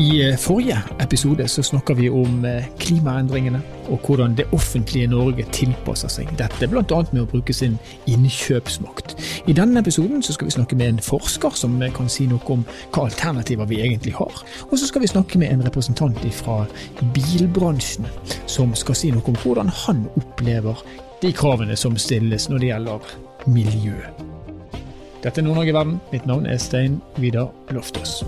I eh, forrige episode så snakka vi om eh, klimaendringene og hvordan det offentlige Norge tilpasser seg dette, bl.a. med å bruke sin innkjøpsmakt. I denne episoden så skal vi snakke med en forsker som kan si noe om hva alternativer vi egentlig har. Og så skal vi snakke med en representant fra bilbransjen som skal si noe om hvordan han opplever de kravene som stilles når det gjelder miljø. Dette er Nord-Norge verden. Mitt navn er Stein Vidar Loftaas.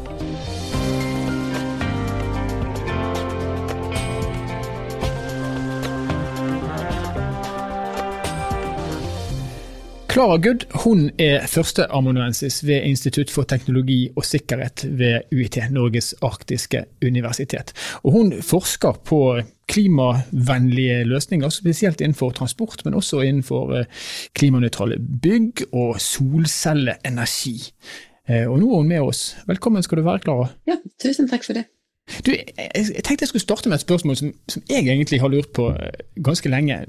Klara Good hun er førsteamanuensis ved Institutt for teknologi og sikkerhet ved UiT, Norges arktiske universitet. Og hun forsker på klimavennlige løsninger, spesielt innenfor transport, men også innenfor eh, klimanøytrale bygg og solcelleenergi. Eh, og nå er hun med oss. Velkommen skal du være, Klara. Ja, tusen takk for det. Du, jeg tenkte jeg skulle starte med et spørsmål som, som jeg egentlig har lurt på eh, ganske lenge.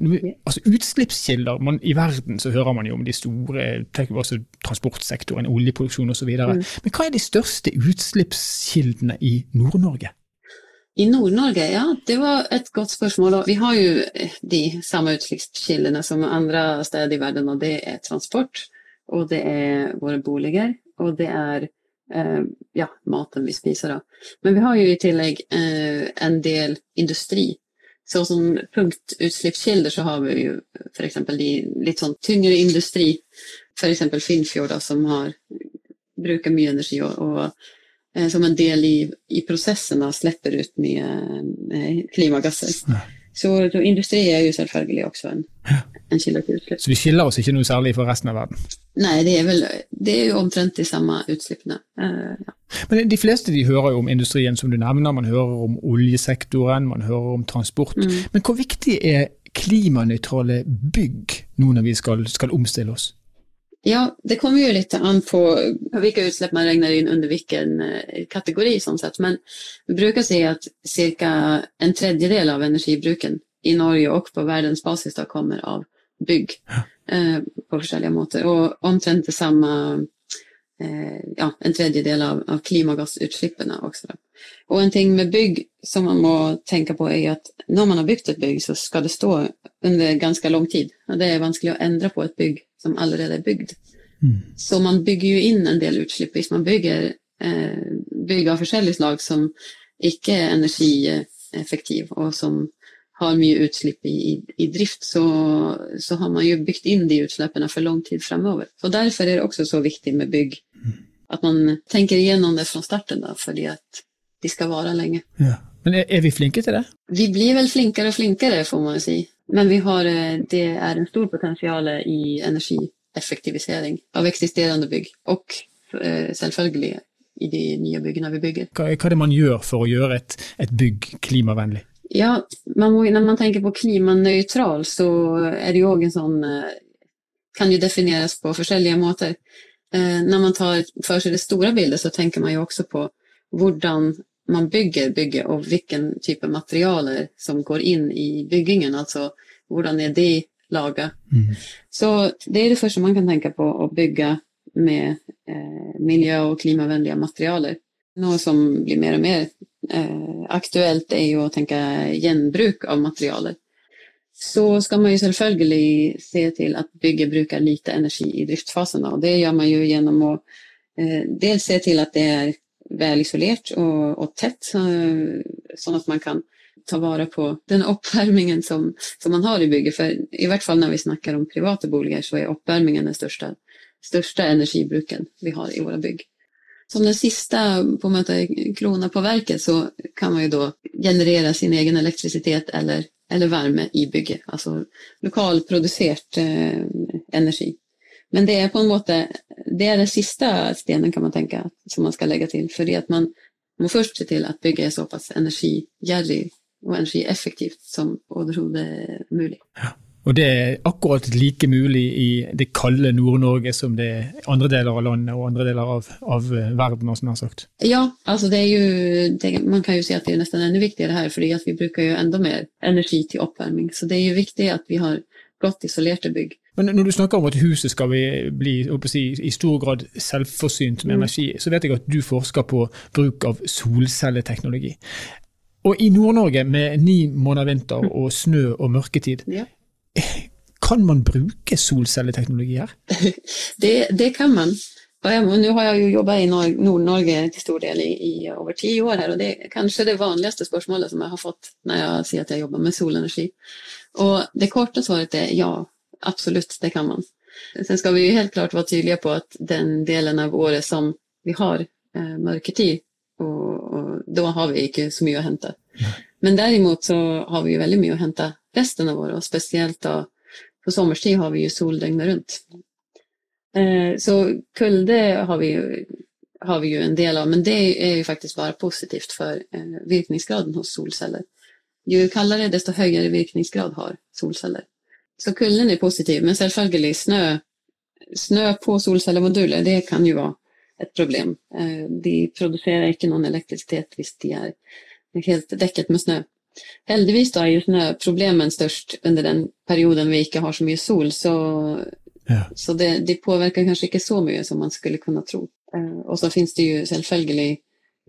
Altså Utslippskilder man, I verden så hører man jo om de store altså transportsektoren, oljeproduksjon osv. Mm. Men hva er de største utslippskildene i Nord-Norge? I Nord-Norge, ja, det var et godt spørsmål. Vi har jo eh, de samme utslippskildene som andre steder i verden, og det er transport, og det er våre boliger, og det er ja, maten vi spiser. Da. Men vi har jo i tillegg eh, en del industri. Så som punktutslippskilder så har vi jo f.eks. de litt sånn tyngre industri, f.eks. Finnfjord, da, som har, bruker mye energi og, og eh, som en del i, i prosessen da, slipper ut mye eh, klimagasser. Så, så, industri er jo selvfølgelig også en, en kilde til utslipp. Så vi skiller oss ikke noe særlig fra resten av verden? Nei, det er, vel, det er jo omtrent de samme utslippene. Uh, ja. Men de fleste de hører jo om industrien som du nevner, man hører om oljesektoren, man hører om transport. Mm. Men hvor viktig er klimanøytrale bygg nå når vi skal, skal omstille oss? Ja, det kommer jo litt an på hvilke utslipp man regner inn under hvilken eh, kategori. sånn sett. Men vi bruker å si at ca. en tredjedel av energibruken i Norge og på verdensbasis da kommer av bygg eh, på forskjellige måter. Og omtrent det samme eh, ja, en tredjedel av, av klimagassutslippene også. Og en ting med bygg som man må tenke på, er at når man har bygd et bygg, så skal det stå under ganske lang tid. Og det er vanskelig å endre på et bygg som allerede er bygd. Mm. Så man bygger jo inn en del utslipp hvis man bygger eh, bygg av forskjellige slag som ikke er energieffektiv, og som har mye utslipp i, i, drift, så, så, har man jo bygd inn de utslippene for lang tid fremover. Så Derfor er det også så viktig med bygg. At man tenker igjennom det fra starten, da, fordi at de skal vare lenge. Ja. Men er, er, vi flinke til det? Vi blir vel flinkere og flinkere, får man si. Men vi har, eh, det er en stor potensial i energieffektivisering av eksisterende bygg. Og eh, selvfølgelig i de nye byggene vi bygger. Hva, hva er det man gjør for å gjøre et, et bygg klimavennlig? Ja, man må, Når man tenker på klimanøytral, så er det jo òg en sånn eh, Kan jo defineres på forskjellige måter. Når man tar for seg det store bildet, så tenker man jo også på hvordan man bygger bygget, og hvilken type materialer som går inn i byggingen. Altså hvordan er de laga. Mm. Så det er det første man kan tenke på, å bygge med eh, miljø- og klimavennlige materialer. Noe som blir mer og mer eh, aktuelt, er jo å tenke gjenbruk av materialer. Så skal man jo selvfølgelig se til at bygget bruker lite energi i driftsfasene. Og det gjør man jo gjennom å eh, dels se til at det er vel isolert og, og tett, sånn at man kan ta vare på den oppvarmingen som, som, man har i bygget. For i hvert fall når vi snakker om private boliger, så er oppvarmingen den største, største energibruken vi har i våre bygg. Som den siste på en måte, krona på verket, så kan man jo da generere sin egen elektrisitet eller, eller varme i bygget. Altså lokalprodusert eh, energi. Men det er på en måte det er den siste stenen kan man tenke som man skal legge til. Fordi at man må først se til at bygget er såpass energigjerrig og energieffektivt som overhodet mulig. Ja. Og det er akkurat like mulig i det kalde Nord-Norge som det er andre deler av landet og andre deler av, av verden, som har sagt. Ja, altså det er jo, det, man kan jo si at det er nesten enda viktigere her, fordi at vi bruker jo enda mer energi til oppvarming. Så det er jo viktig at vi har godt isolerte bygg. Men når du snakker om at huset skal bli si, i stor grad selvforsynt med mm. energi, så vet jeg at du forsker på bruk av solcelleteknologi. Og i Nord-Norge med ni måneder vinter og snø og mørketid, ja. Kan man bruke solcelleteknologi her? det, det kan man. Nå har jeg jo jobba i Nord-Norge til stor del i, i, over ti år her, og det er kanskje det vanligste spørsmålet som jeg har fått når jeg sier at jeg jobber med solenergi. Og det korte svaret er ja, absolutt, det kan man. Sen skal vi jo helt klart være tydelige på at den delen av året som vi har eh, mørketid, og, og, da har vi ikke så mye å hente. Men derimot så har vi jo veldig mye å hente resten av året, og spesielt da på sommerstid har vi jo sol døgnet rundt. Eh, så kulde har vi, jo, har vi jo, en del av, men det är ju faktiskt bara positivt för eh, virkningsgraden hos solceller. Ju kaldere, desto høyere virkningsgrad har solceller. Så kulden er positiv, men selvfølgelig snø, snø på solcellemoduler, det kan jo være et problem. Eh, de produserer ikke noen elektrisitet hvis de er helt dekket med snø. Heldigvis da er jo snøproblemen størst under den perioden vi ikke har så mye sol, så ja. Så det, det, påvirker kanskje ikke så mye som man skulle kunne tro. Eh, og så finnes det jo selvfølgelig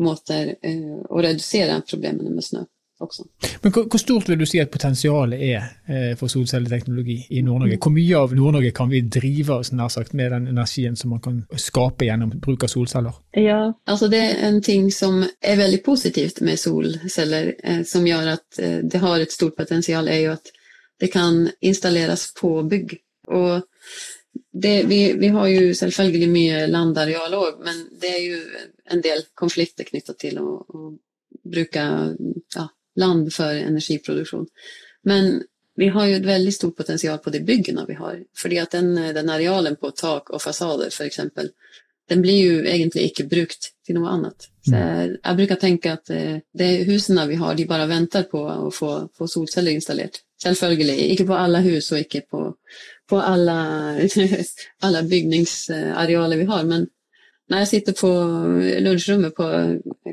måter eh, å redusere problemene med snø. Også. Men hvor, hvor, stort vil du si at potensialet er eh, for solcelleteknologi i Nord-Norge? Hvor mye av Nord-Norge kan vi drive oss nær sagt, med den energien som man kan skape gjennom bruk av solceller? Ja, altså Det er en ting som er veldig positivt med solceller, eh, som gjør at eh, det har et stort potensial, er jo at det kan installeres på bygg. Og det, vi, vi, har jo selvfølgelig mye landareal òg, men det er jo en del konflikter knyttet til å, å bruke ja, land for energiproduksjon. Men vi har jo et veldig stort potensial på de byggene vi har. fordi at den, den arealen på tak og fasader f.eks., den blir jo egentlig ikke brukt til noe annet. Så jeg, jeg bruker tenke at de det husene vi har, de bare venter på å få, få solceller installert. Selvfølgelig. Ikke på alle hus og ikke på på alle, alle bygningsarealer vi har. Men når jeg sitter på lunsjrommet på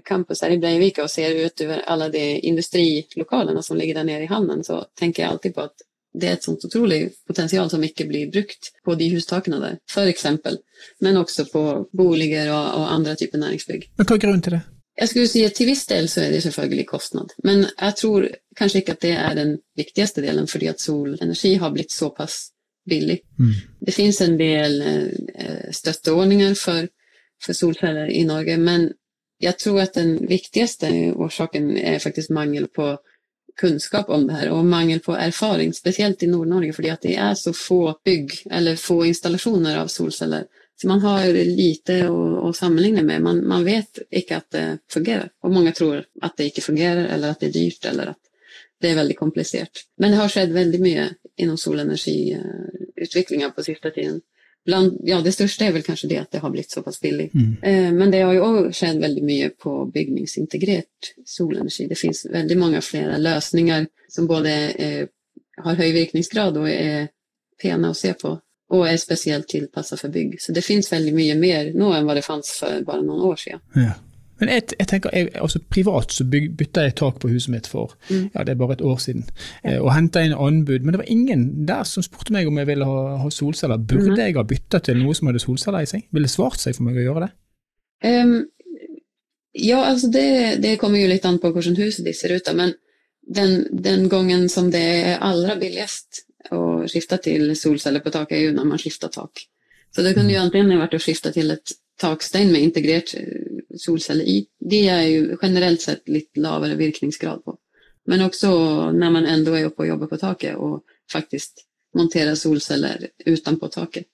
campus her i Breivika og ser ut over alle de industrilokalene som ligger der nede i havnen, så tenker jeg alltid på at det er et sånt utrolig potensial som ikke blir brukt på de hustakene der, f.eks. Men også på boliger og, og andre typer næringsbygg. Men Hva er grunnen til det? Jeg skulle si at Til viss del så er det selvfølgelig kostnad, men jeg tror kanskje ikke at det er den viktigste delen, fordi at solenergi har blitt såpass billig. Mm. Det finnes en del eh, støtteordninger for, for solceller i Norge, men jeg tror at den viktigste årsaken er faktisk mangel på kunnskap om det her, og mangel på erfaring, spesielt i Nord-Norge, fordi at det er så få bygg eller få installasjoner av solceller. Så man har lite å, å sammenligne med. Man, man, vet ikke at det fungerer. Og mange tror at det ikke fungerer, eller at det er dyrt, eller at det er veldig komplisert. Men det har skjedd veldig mye innom solenergiutviklinga på siste tiden. Bland, ja, det største er vel kanskje det at det har blitt såpass billig. Mm. Eh, men det har jo òg skjedd veldig mye på bygningsintegrert solenergi. Det finnes veldig mange flere løsninger som både eh, har høy virkningsgrad og er pene å se på, og er spesielt tilpasset for bygg. Så det finnes veldig mye mer nå enn hva det fantes for bare noen år siden. Ja. Men jeg, jeg tenker, jeg, altså Privat så bytta jeg tak på huset mitt for mm. ja, det er bare et år siden, ja. eh, og henta inn anbud. Men det var ingen der som spurte meg om jeg ville ha, ha solceller. Burde mm. jeg ha bytta til noe som hadde solceller i seg? Ville det svart seg for meg å gjøre det? Um, ja, altså det, det, kommer jo litt an på hvordan huset ditt ser ut. Da. Men den, den gangen som det er aller billigst å skifte til solceller på taket, er jo når man skifter tak. Så det kunne jo enten vært å skifte til et takstein med integrert eh, solceller i. De er jo generelt sett litt lavere virkningsgrad på. Men også når man enda er oppe og jobber på taket og faktisk monterer solceller utenpå taket.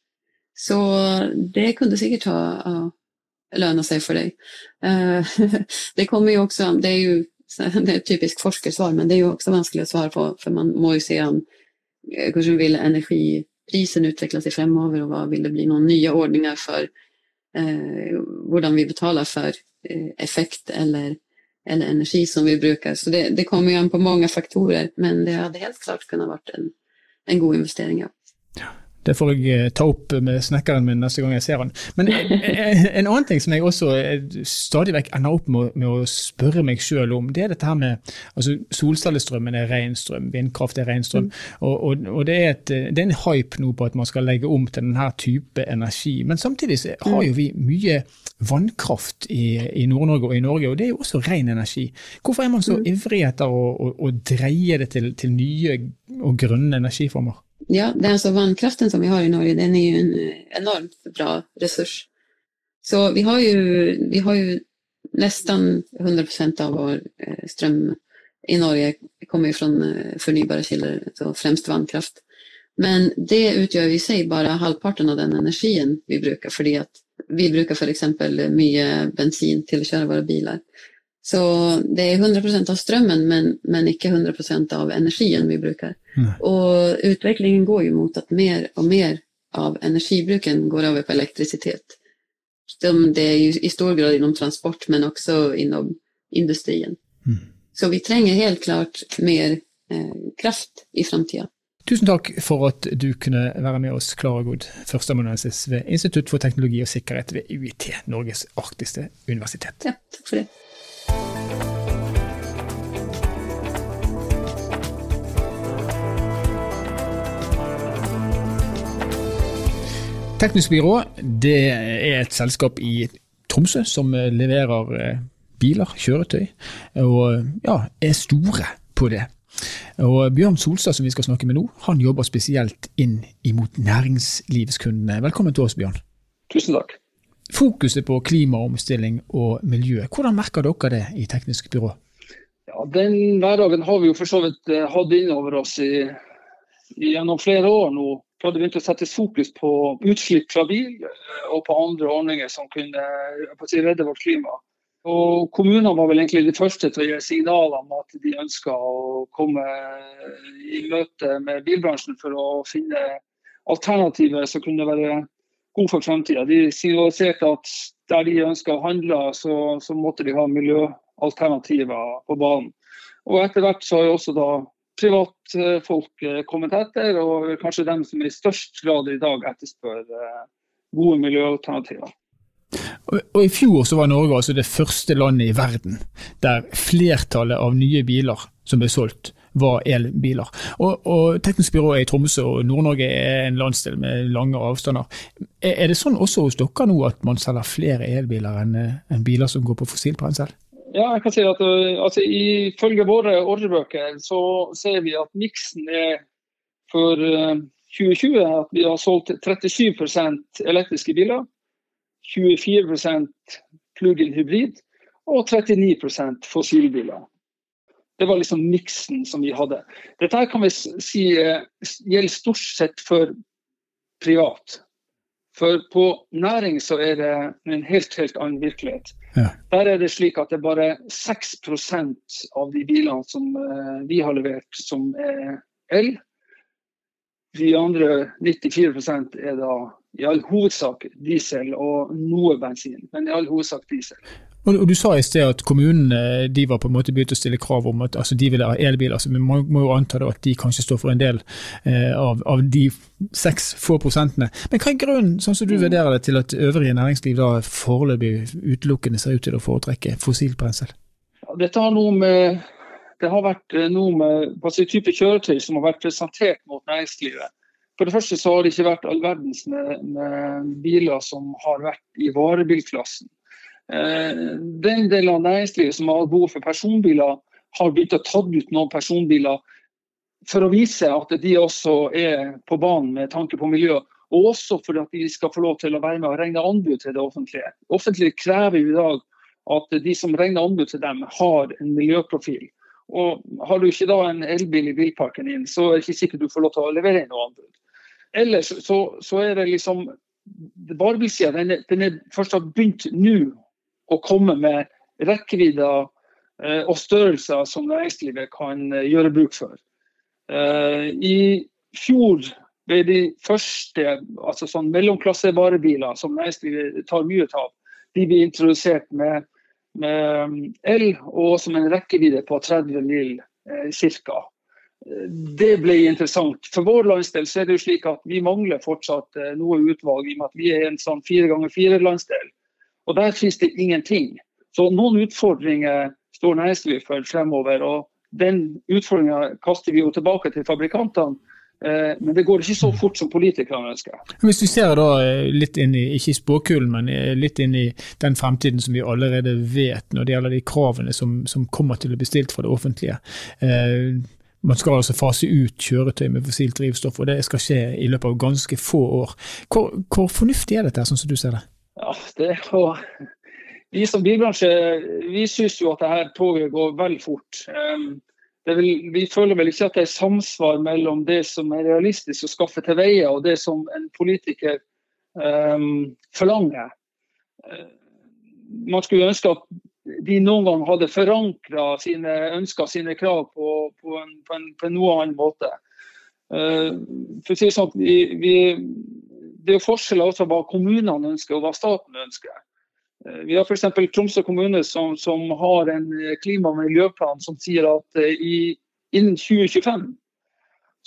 Så det kunne sikkert ha uh, lønna seg for deg. Uh, det kommer jo også Det er jo det er et typisk forskersvar, men det er jo også vanskelig å svare på, for man må jo se an eh, hvordan vil energiprisen utvikle seg fremover, og hva vil det bli noen nye ordninger for hvordan vi betaler for eh, effekt eller, eller, energi som vi bruker. Så det, det kommer jo an på mange faktorer, men det hadde helt klart kunnet vært en, en god investering. Ja. Det får jeg eh, ta opp med snekkeren min neste gang jeg ser han. Men en annen ting som jeg også stadig vekk ender opp med, med å spørre meg sjøl om, det er dette her med altså Solcellestrømmen er ren strøm, vindkraft er ren strøm. Mm. Og, og, og det, er et, det, er en hype nå på at man skal legge om til denne type energi. Men samtidig så har jo vi mye vannkraft i, i Nord-Norge og i Norge, og det er jo også ren energi. Hvorfor er man så mm. ivrig etter å, å, å dreie det til, til nye og grønne energiformer? Ja, det er altså vannkraften som vi har i Norge, den er jo en enormt bra resurs. Så vi har ju, vi har jo nästan 100% av vår strøm i Norge kommer fra fornybare kilder, så fremst vannkraft. Men det utgjør i seg bare halvparten av den energien vi bruker, fordi vi bruker f.eks. mye bensin til å kjøre våre biler. Så det er 100% av strømmen, men, men ikke 100% av energien vi bruker. Mm. Og utviklingen går jo mot at mer og mer av energibruken går over på elektrisitet. Det er jo i stor grad innom transport, men også innom industrien. Mm. Så vi trenger helt klart mer eh, kraft i framtida. Tusen takk for at du kunne være med oss, Klara Good, førsteamanuensis ved Institutt for teknologi og sikkerhet ved UiT, Norges arktiske universitet. Ja, takk for det. Teknisk byrå det er et selskap i Tromsø som leverer eh, biler, kjøretøy, og ja, er store på det. Og Bjørn Solstad, som vi skal snakke med nå, han jobber spesielt inn imot næringslivskundene. Velkommen til oss, Bjørn. Tusen takk. Fokuset på klimaomstilling og miljø, hvordan merker dere det i Teknisk byrå? Ja, Den hverdagen har vi jo for så vidt eh, hatt inn over oss i, gjennom flere år nå fra hadde begynt å settes fokus på utslipp fra bil eh, og på andre ordninger som kunne si, redde vårt klima. Og Kommunene var vel egentlig de første til å gi signaler om at de ønska å komme i møte med bilbransjen for å finne alternativer som kunne være gode for fremtida. De signaliserte at der de ønska å handle, så, så måtte de ha miljøalternativer på banen. Og etter hvert så har også da kommet etter, og kanskje dem som i størst grad i dag etterspør eh, gode miljøalternativer. Og I fjor så var Norge altså det første landet i verden der flertallet av nye biler som ble solgt, var elbiler. Og, og Teknisk byrå er i Tromsø, og Nord-Norge er en landsdel med lange avstander. Er det sånn også hos dere nå at man selger flere elbiler enn en biler som går på fossilt brensel? Ja, jeg kan si at uh, altså, Ifølge våre ordrebøker så ser vi at miksen er for uh, 2020 at vi har solgt 37% elektriske biler, 24% plug-in hybrid og 39% fossilbiler. Det var liksom miksen som vi hadde. Dette kan vi si uh, gjelder stort sett for privat. For på næring så er det en helt, helt annen virkelighet. Ja. Der er det slik at det er bare 6% av de bilene som uh, vi har levert, som er el. De andre 94 er da i all hovedsak diesel og noe bensin, men i all hovedsak diesel. Og, Du sa i sted at kommunene de var på en måte begynt å stille krav om at altså, de ville ha elbiler. så Vi må jo anta at de kanskje står for en del eh, av, av, de seks få prosentene. Men hva er grunnen, sånn som du mm. vurderer det, til at øvrige næringsliv da foreløpig utelukkende ser ut til å foretrekke fossilt brensel? Dette har noe med det har vært eh, noe med hva type kjøretøy som har vært presentert mot næringslivet. For det første så har det ikke vært all verdens med, med biler som har vært i varebilklassen. Eh, den delen av næringslivet som har behov for personbiler, har begynt å ta ut noen personbiler for å vise at de også er på banen med tanke på miljø. Og også for at de skal få lov til å være med og regne anbud til det offentlige. Offentlig krever i dag at de som regner anbud til dem, har en miljøprofil. Og Har du ikke da en elbil i bilparken din, så er det ikke sikkert du får lov til å levere inn noe anbud. Ellers så, så er det liksom Varebilsida den, den er først har begynt nå å komme med rekkevidder eh, og størrelser som næringslivet kan eh, gjøre bruk for. Eh, I fjor ble de første altså sånn mellomklassevarebiler som næringslivet tar mye av, de ble introdusert med, med el og som en rekkevidde på 30 mil ca. det ble interessant. For vår landsdel så er det jo slik at vi mangler fortsatt noe utvalg, i og med at vi er en sånn fire ganger fire-landsdel. Og der finnes det ingenting. Så noen utfordringer står næringslivet for fremover. og Den utfordringa kaster vi jo tilbake til fabrikantene. Eh, men det går ikke så fort som politikerne ønsker. Hvis du ser da litt inn i, ikke i spåkulen, men litt inn i den fremtiden som vi allerede vet når det gjelder de kravene som, som kommer til å bli stilt fra det offentlige. Eh, man skal altså fase ut kjøretøy med fossilt drivstoff, og det skal skje i løpet av ganske få år. Hvor, hvor fornuftig er dette, sånn som du ser det? Ja, det er Vi som bilbransje vi syns jo at dette toget går vel fort. Vil, vi føler vel ikke at det er samsvar mellom det som er realistisk å skaffe til veie, og det som en politiker um, forlanger. Man skulle ønske at de noen gang hadde forankra sine ønsker sine krav på, på, en, på, en, på en, noe annen måte. Uh, for å si sånn, vi, vi, Det er jo forskjell på hva kommunene ønsker og hva staten ønsker. Uh, vi har f.eks. Tromsø kommune som, som, har en klima- og miljøplan som sier at uh, i, innen 2025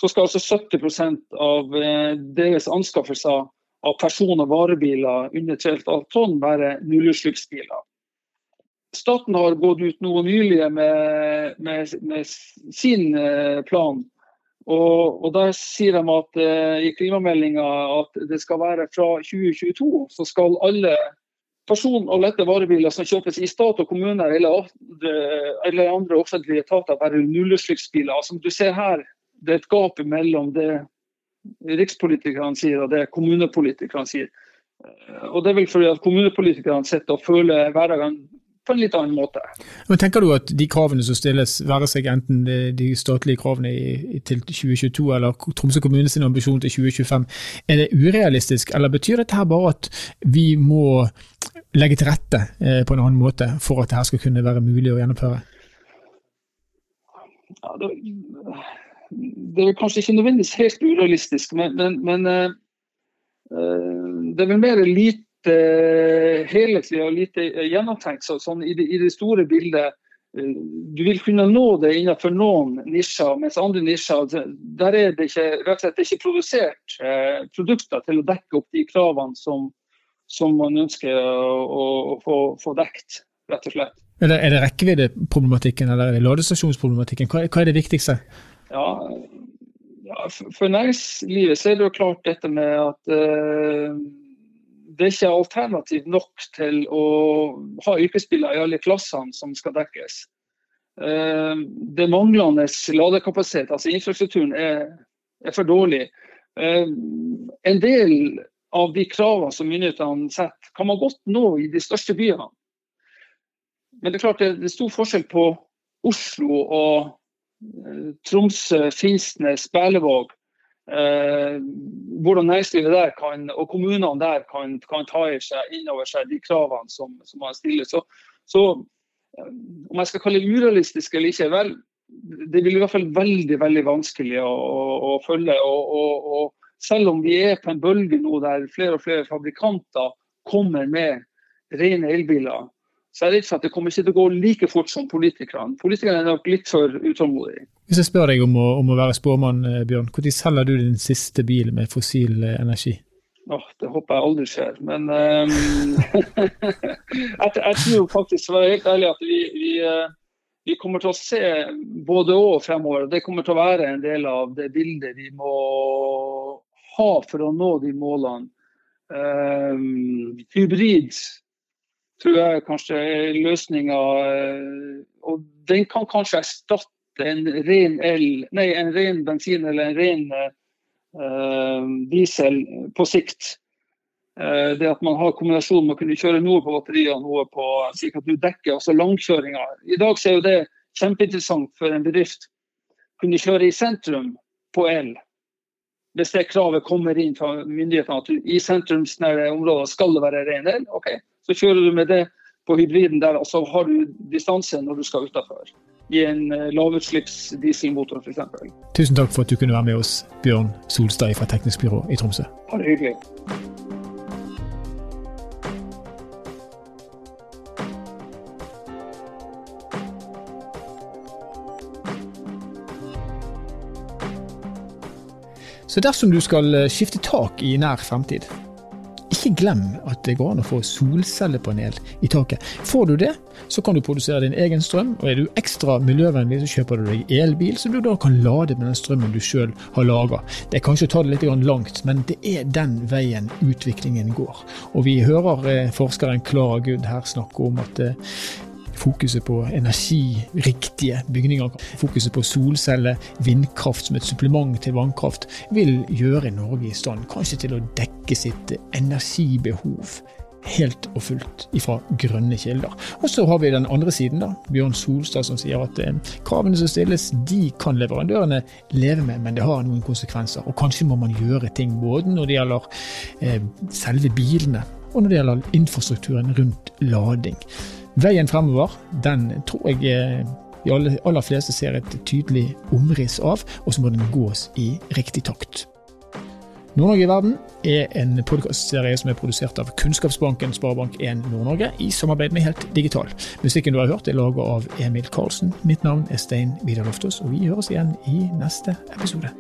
så skal altså 70% av deres anskaffelser av person- og varebiler under 3,5 tonn være nullutslippsbiler. Staten har gått ut noe nylig med, med, med sin eh, plan. Og, og, Der sier de at eh, i klimameldinga at det skal være fra 2022 så skal alle person- og lette varebiler som kjøpes i stat og kommune eller eller andre offentlige etater, være nullutslippsbiler. Som du ser her, det er et gap mellom det rikspolitikerne sier og det kommunepolitikerne sier. Eh, og Det er vel fordi at kommunepolitikerne sitter og føler hverdagen på en litt annen måte. Men tenker du at de kravene som stilles, være seg enten de statlige kravene til 2022 eller Tromsø kommune sin ambisjon til 2025, er det urealistisk, eller betyr dette her bare at vi må legge til rette eh, på en annen måte for at dette skal kunne være mulig å gjennomføre? Ja, det, det, er kanskje ikke nødvendigvis helt urealistisk, men, men, men uh, det er vel mer lite lite helhetlig og lite gjennomtenkt. Så, sånn, i, det, i, det, store bildet eh, du vil kunne nå det innenfor noen nisjer, mens andre nisjer der er det ikke, rett og slett ikke produsert eh, produkter til å dekke opp de kravene som, som man ønsker å, å, å få, få dekt, rett og slett. Er det, er det rekkeviddeproblematikken eller er det ladestasjonsproblematikken? Hva, hva er det viktigste? Ja, ja, for næringslivet så er det jo klart dette med at uh, det er ikke alternativ nok til å ha yrkesbiler i alle klassene som skal dekkes. Eh, det manglende ladekapasitet, altså infrastrukturen, er, er for dårlig. Eh, en del av de kravene som myndighetene setter, kan man godt nå i de største byene. Men det er klart det er stor forskjell på Oslo og eh, Tromsø, Finnsnes, Berlevåg hvordan næringslivet der kan, og kommunene der kan, kan ta i seg innover seg de kravene som, som man stiller. Så, så, eh, om jeg skal kalle det urealistisk eller ikke, vel, det blir i hvert fall veldig veldig vanskelig å, å, å følge. Og, og, og, selv om vi er på en bølge nå der flere og flere fabrikanter kommer med rene elbiler, så er jeg redd for at det kommer ikke til å gå like fort som politikerne. Politikerne er nok litt for utålmodige. Hvis jeg spør deg om å, om å være spåmann, eh, Bjørn, når selger du din siste bil med fossil eh, energi? Oh, det håper jeg aldri skjer. Men um, jeg, jeg, tror faktisk, for å være helt ærlig, at vi, vi, eh, vi kommer til å se både og fremover. Det kommer til å være en del av det bildet vi må ha for å nå de målene. Um, hybrid tror jeg kanskje er løsninga. Eh, og den kan kanskje erstatte en ren, el, nei, en ren bensin eller en ren uh, diesel på sikt. Uh, det at man har kombinasjon med å kunne kjøre noe på batterier og noe på slik at du dekker altså langkjøringer. I dag er jo det kjempeinteressant for en bedrift. Kunne kjøre i sentrum på el. Hvis det kravet kommer inn fra myndighetene at i sentrumsnære områder skal det være ren el, ok, så kjører du med det på hybriden der, og så har du distanse når du skal utafor. I en eh, lavutslippsdieselmotor dieselmotor f.eks. Tusen takk for at du kunne være med oss, Bjørn Solstad fra Teknisk byrå i Tromsø. Ha det hyggelig. Så dersom du skal skifte tak i nær fremtid, ikke glem at det går an å få solcellepanel i taket. Får du det, så kan du produsere din egen strøm, og er du ekstra miljøvennlig, så kjøper du deg elbil, så du da kan lade med den strømmen du sjøl har laga. Det er kanskje å ta det litt langt, men det er den veien utviklingen går. Og vi hører eh, forskeren Klara Good her snakke om at eh, fokuset på energiriktige bygninger, fokuset på solceller, vindkraft som et supplement til vannkraft, vil gjøre Norge i stand kanskje til å dekke sitt energibehov helt og fullt ifra grønne kilder. Og så har vi den andre siden, da. Bjørn Solstad som sier at eh, kravene som stilles, de kan leverandørene leve med, men det har noen konsekvenser. Og kanskje må man gjøre ting både når det gjelder eh, selve bilene, og når det gjelder infrastrukturen rundt lading. Veien fremover, den tror jeg eh, de aller, aller fleste ser et tydelig omriss av, og så må den gås i riktig takt. Nord-Norge i verden er en podkastserie som er produsert av Kunnskapsbanken Sparebank1 Nord-Norge i samarbeid med Helt Digital. Musikken du har hørt er laget av Emil Karlsen. Mitt navn er Stein Vidar Loftaas, og vi høres igjen i neste episode.